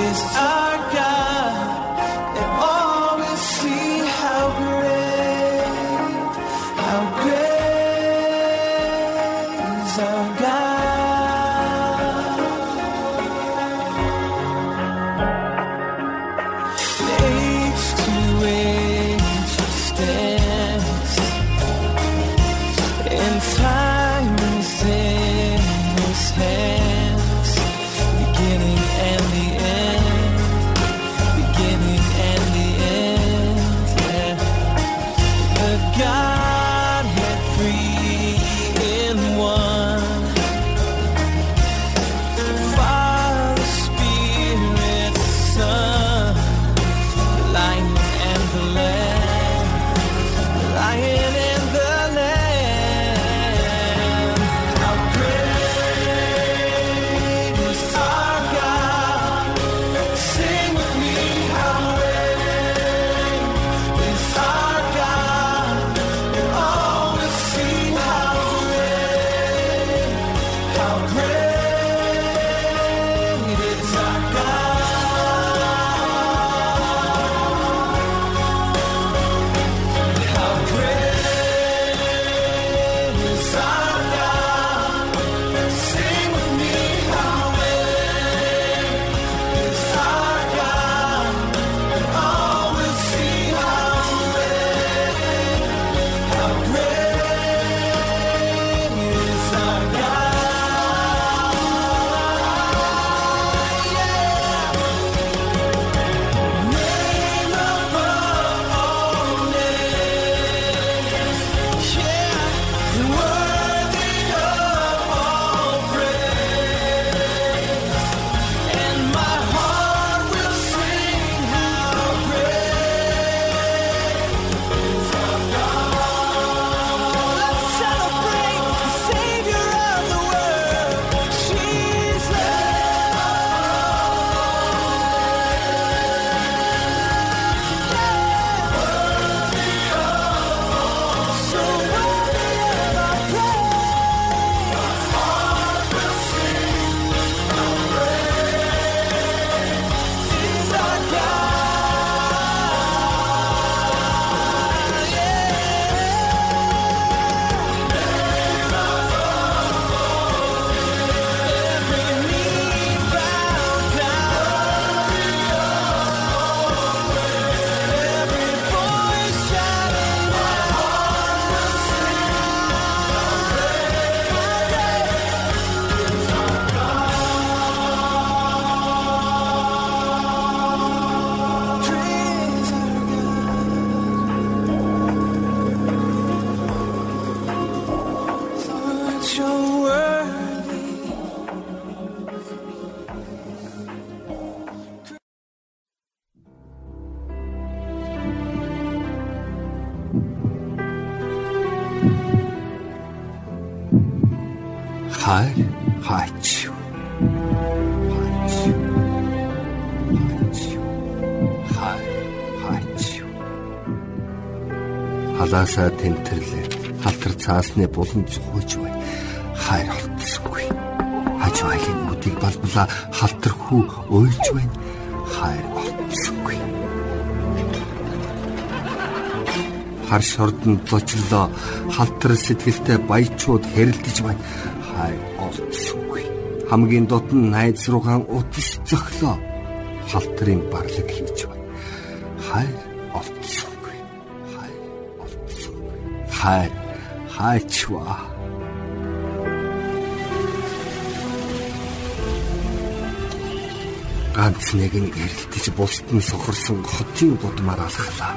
is out. Халаасаа тэмтэрлээ. Халтар цаасны булан цохож бай. Хайр олдсонгүй хаж байгийн үдийг балбала халтар хүү уйлж байна. Хайр олдсонгүй хар шордонд зочлоо. Халтар сэтгэлтэй баячууд хэрэлдэж байна. Хайр олдсонгүй хамгийн дотн найз руугаан утас зөглөө халтарын барлаг хийж хайр хайчваа ганц нэг нь гэрэлтэж бусд нь сохорсон хотын будмаар алхлаа.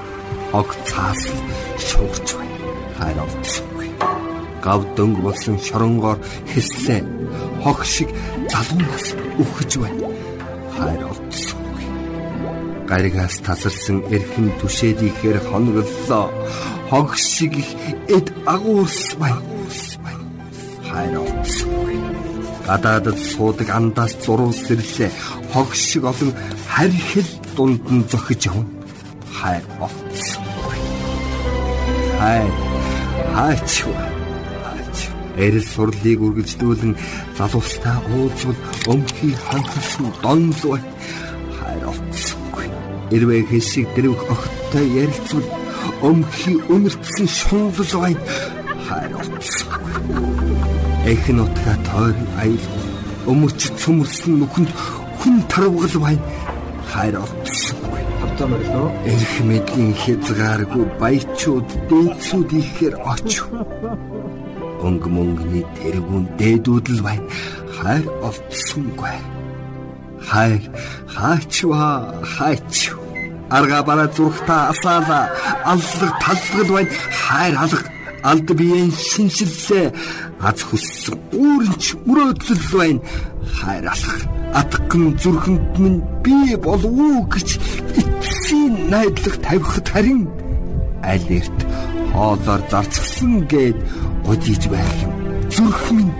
Ог цаас шуурч байна. Хайр олдсонгүй. Гав дөнгө болсон шоронгоор хэслээ. Хог шиг залуунаас үхэж байна. Хайр. Гаригаас тасарсан эрхэм түшээд ихээр хоноглолоо. Хог шиг их эд агуурс байна. Хайр олдсонгүй. Гадаадд суудаг андаас зурвал сэрлээ. Хог шиг олон харьхил дунд нь зохиж явна. Хайр олдсонгүй. Хайр хаачва. Эрэл сурлыг үргэлжлүүлэн залуустаа уулзвал өмхий ханхсан донлоо Ирвэ хэсэг дэрвх огттой ярилцвал өмхий өнөртсөн шунлал бай хайр олдсонгүй. Эхэн утга тойр аял өмөрч цөмөрсөн нүхэнд хүн тарвгал бай хайр олдсонгүй. автоморлоо Эрх мэдлийн хязгааргүй баячууд дээдсүүд ихээр очив. Өнг мөнгөний тэргүүн дээдүүд л байна. Хайр олдсонгүй. Хайр хаачва хаач. Арга бара зүрхта асаала аллаг таллагд байна. Хайр алга алд биеийн шинжиллээ аз хүссэн үүрэнч мөрөөдөл байна. Хайр алга атган зүрхэнд минь би болов уу гэж эцсийн найдлага тавихад харин аль эрт хоолоор зарцсан гээд гудиж байх юм. Зүрх минь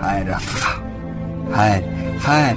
хайр алга. Хайр, хайр,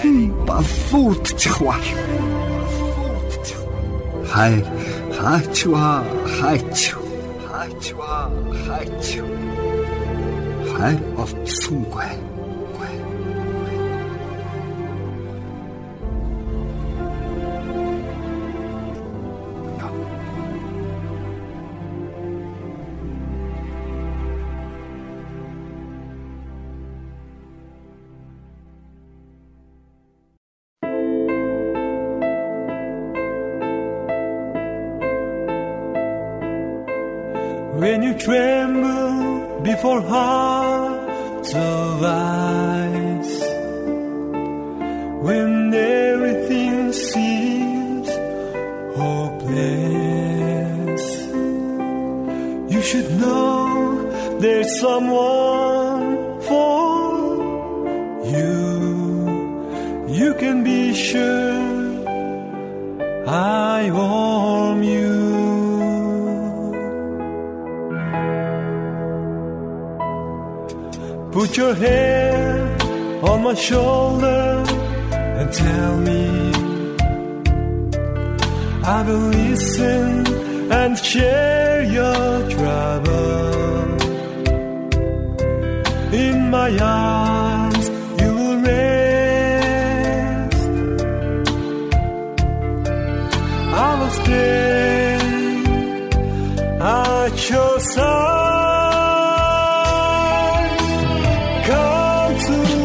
хэн балуурдчих вэ? Хайр хаачва хаач хаачва хаач хайр tremble before hearts of ice, when everything seems hopeless, you should know there's someone Put your hand on my shoulder and tell me I will listen and share your trouble. In my arms You.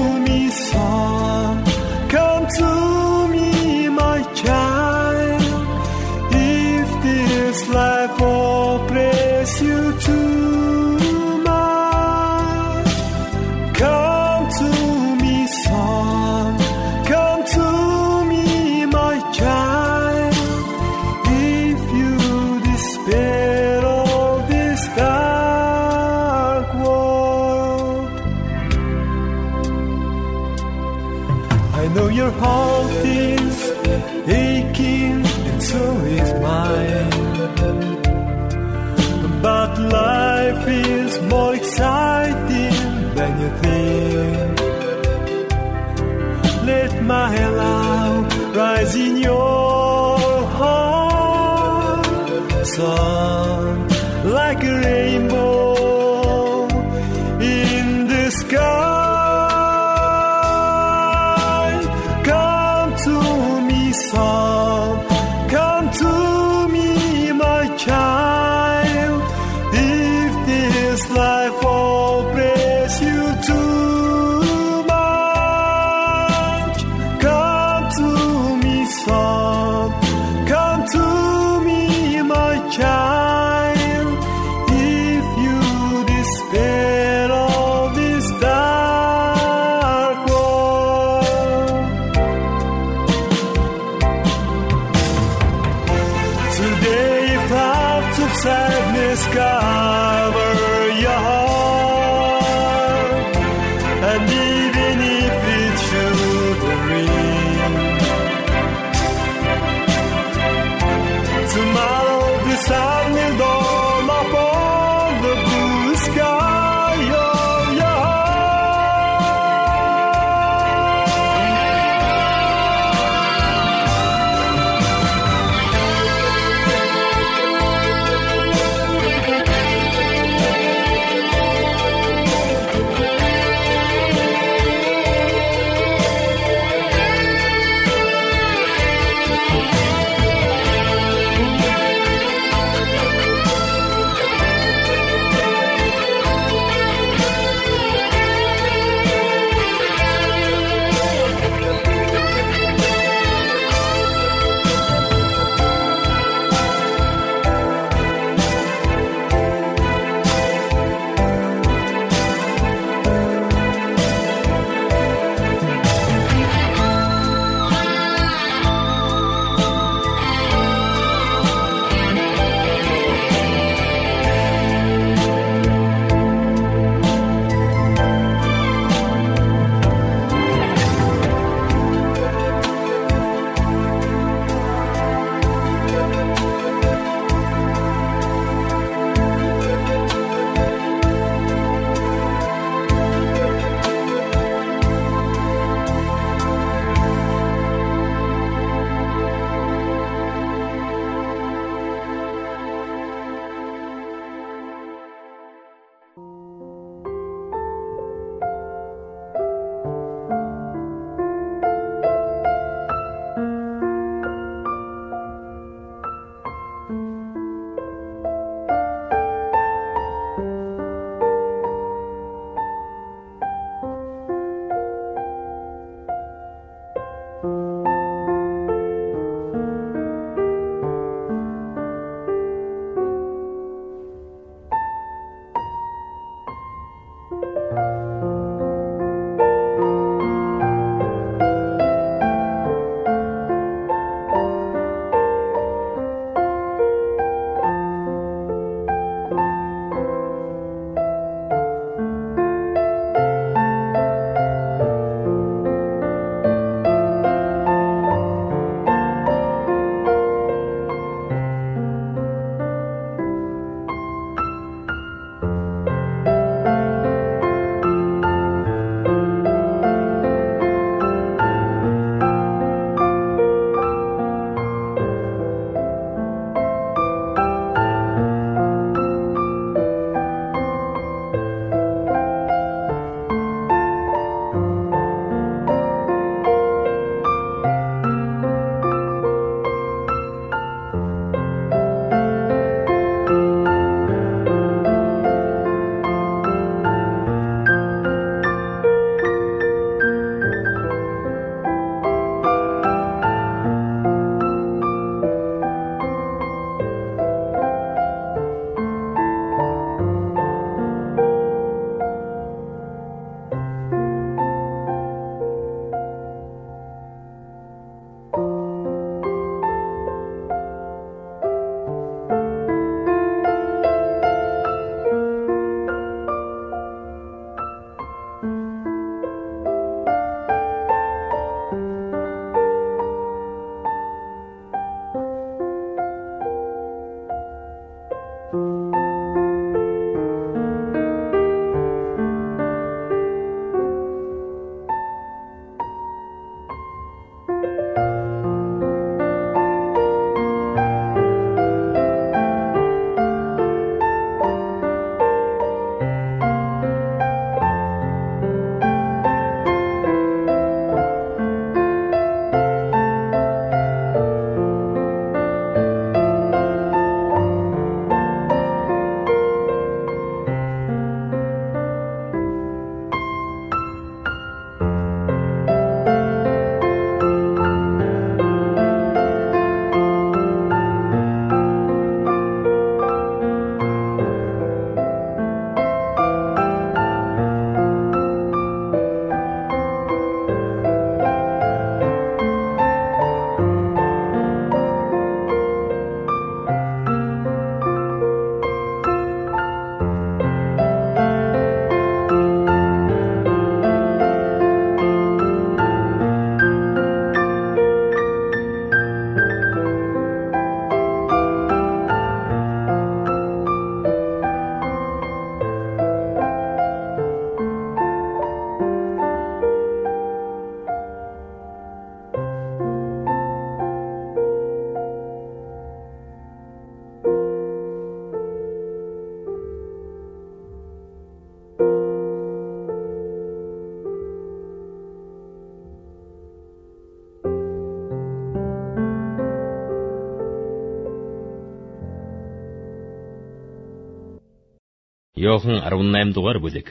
Йохан 18 дугаар бүлэг.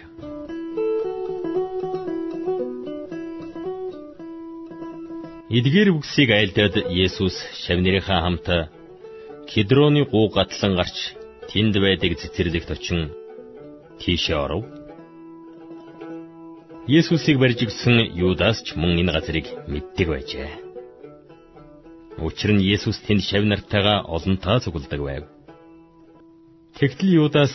Эдгээр үгсийг айлдаад Есүс шавнырийнхаа хамт Кедроны гуу гатлан гарч тэнд байдаг цэцэрлэгт очин тийшээ оров. Есүсийг барьж гисэн Юдас ч мөн энэ газрыг мэддэг байжээ. Учир нь Есүс тэнд шав нартайгаа олонтаа цугладаг байв. Тэгтэл Юдас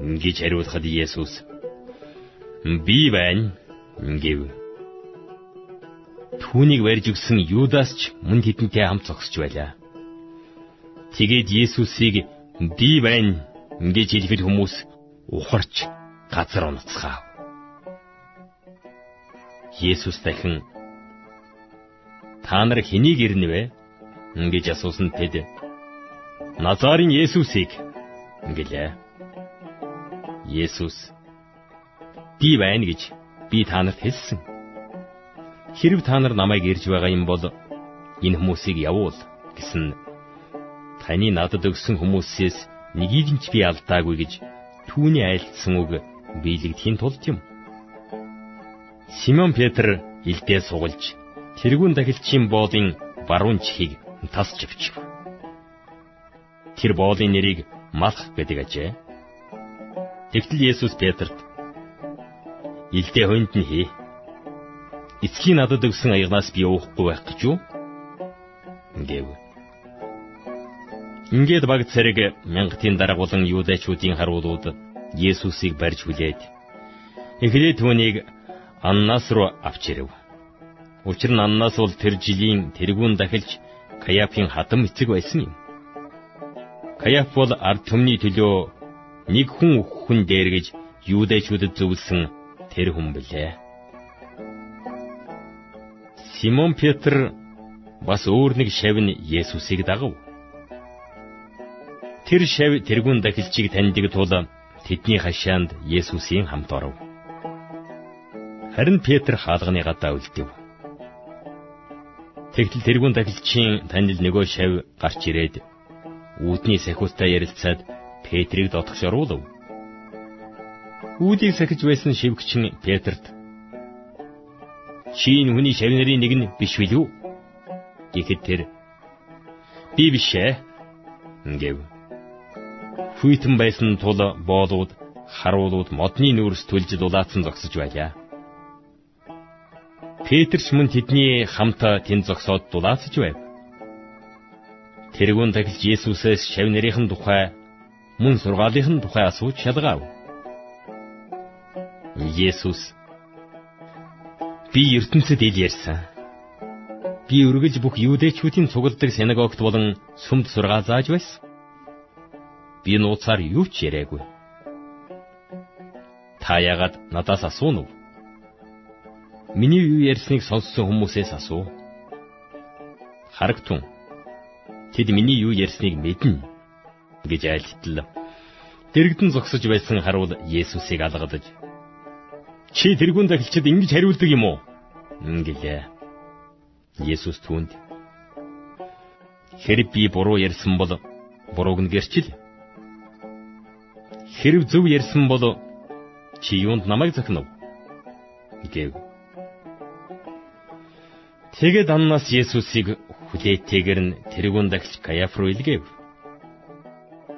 гэж хариулахад Есүс би байна гэв. Түүнийг барьж өгсөн Юдас ч мөн тэдэнтэй хамт зогсож байлаа. Тэгээд Есүсийг би байна гэж хэлэхэд хүмүүс ухарч газар унацгаав. Есүс дахин та нар хэнийг ирнэвэ гэж асуусан тэд Назарын Есүсийг гэлээ. Есүс би байна гэж би та нарт хэлсэн. Хэрв та нар намайг ирж байгаа юм бол энэ хүмүүсийг явуул гэсэн таны надад өгсөн хүмүүсээс нэгийг нь ч би алдаагүй гэж түүний айлтсан үг биелэгдэхийн тулд юм. Симон Петр илдээ сугалж тэрүүн дахилчийн боолын баруун чихийг тасч авчив. Тэр боолын нэрийг Малх гэдэг ажээ. Тэгтэл Есүс Петрт "Илдээ хонд нь хий. Эцгийн надад өгсөн аягнаас би уухгүй байх гэж юу?" гэв. Ингээд баг цэрэг мянгатын дарга болон юудэчүүдийн харуулууд Есүсийг барьж хүлээд эхлээд түүнийг Аннас руу авч ирэв. Учир нь Аннас бол тэр жилийн тэргүүн дахилж Каяфын хатам эцэг байсан юм. Каяф бол ард түмний төлөө нэг хүн хүн дээр гэж юудэчүүдэд зөвлөсөн тэр хүн билээ. Симон Петр бас өөр нэг шав нь Есүсийг дагав. Тэр шав тэрүүн дахилчийг таньдаг тул тэдний хашаанд Есүсийн хамт оров. Харин Петр хаалганы гадаа үлдэв. Тэгтэл тэрүүн дахилчийн танил нөгөө шав гарч ирээд үүдний сахиустай ярилцаад Петрийг дотгош оруулав. Үүдийг сахиж байсан шивгч нь Петрт "Чи энэ хүний шавнарын нэг нь биш билүү?" гэхэд тэр "Би биш ээ" гэв. Хүйтэн байсан тул боолууд, харуулууд модны нүүрс түлж дулаацсан зогсож байлаа. Петрч мөн тэдний хамт тэнд зогсоод дулаацж байв. Тэргүүн тахилч Есүсээс шавнырийн тухай мөн сургаалынхын тухай асууж шалгаав. Есүс Би ертөнцид ил ярьсан. Би үргэлж бүх юудэчүүдийн цугладаг синагогт болон сүмд сургаал зааж байсан. Би нууцаар юу ч яриаггүй. Та яагаад надаас асуув нү? Миний юу ярьсныг сонссон хүмүүсээс асуу. Харагтун. Тэд миний юу ярьсныг мэднэ гэж айлтлаа. Дэрэгдэн зогсож байсан харуул Есүсийг алгадаж Чи тэрүүн дахилчид ингэж хариулдаг юм уу? гэлээ. Есүс түүнд Хэрэг би буруу ярьсан бол бурууг нь гэрчил. Хэрэг зөв ярьсан бол чи юунд намайг захинав? гэв. Тэгээд Аннас Есүсийг хүлээтэйгэр нь тэрүүн дахилч Каяф руу илгээв.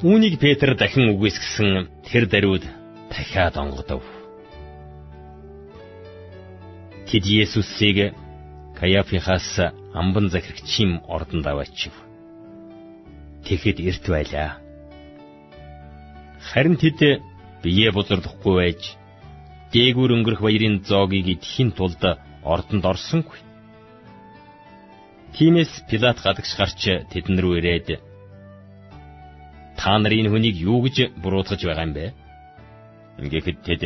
Үүнийг Петр дахин үгүйсгэсэн тэр даруйд дахиад онгодов. Тэд Есүсийг Каяфихаас амбан захирагчийн ордонд аваачив. Тэгэхэд эрт байлаа. Харин тэд бие бузарлахгүй байж дээгүүр өнгөрөх баярын зоогийг идэхийн тулд ордонд орсонгүй. Тиймээс Пилат гадагш гарч тэдэн рүү ирээд та нар энэ хүнийг юу гэж буруутгаж байгаа юм бэ? Ингээд тэд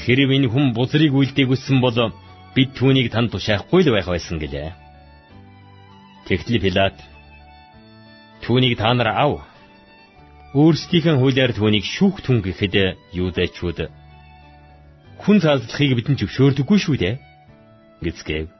Хэрв энэ хүн бузрыг үлдээгүйсэн бол бид түүнийг танд тушаахгүй л байх байсан гэлээ. Тэгтэл Пилат түүнийг та нар ав. Өөрсдийнхээ хуулиар түүнийг шүүх түн гэхэд юудэчүүд хүн цаалдлахыг бидэнд зөвшөөрдөггүй шүү дээ. Гэцгээв.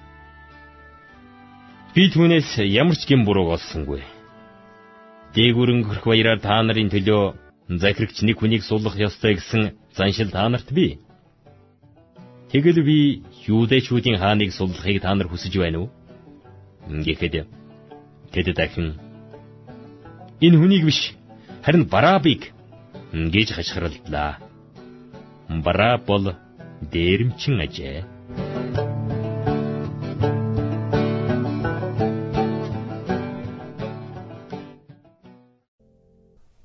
би түүнээс ямар ч гэм бурууг олсонгүй Дээгүрэн хөрх баяраар та нарын төлөө захирагч нэг хүнийг суулгах ёстой гэсэн заншил та нарт бий. Тэгэл би юудэчүүдийн хааныг суллахыг та нар хүсэж байна уу? Ингээд тэд дахин энэ хүнийг биш харин Барабыг гэж хашгиралдлаа. Бараб бол дээрэмчин ажээ.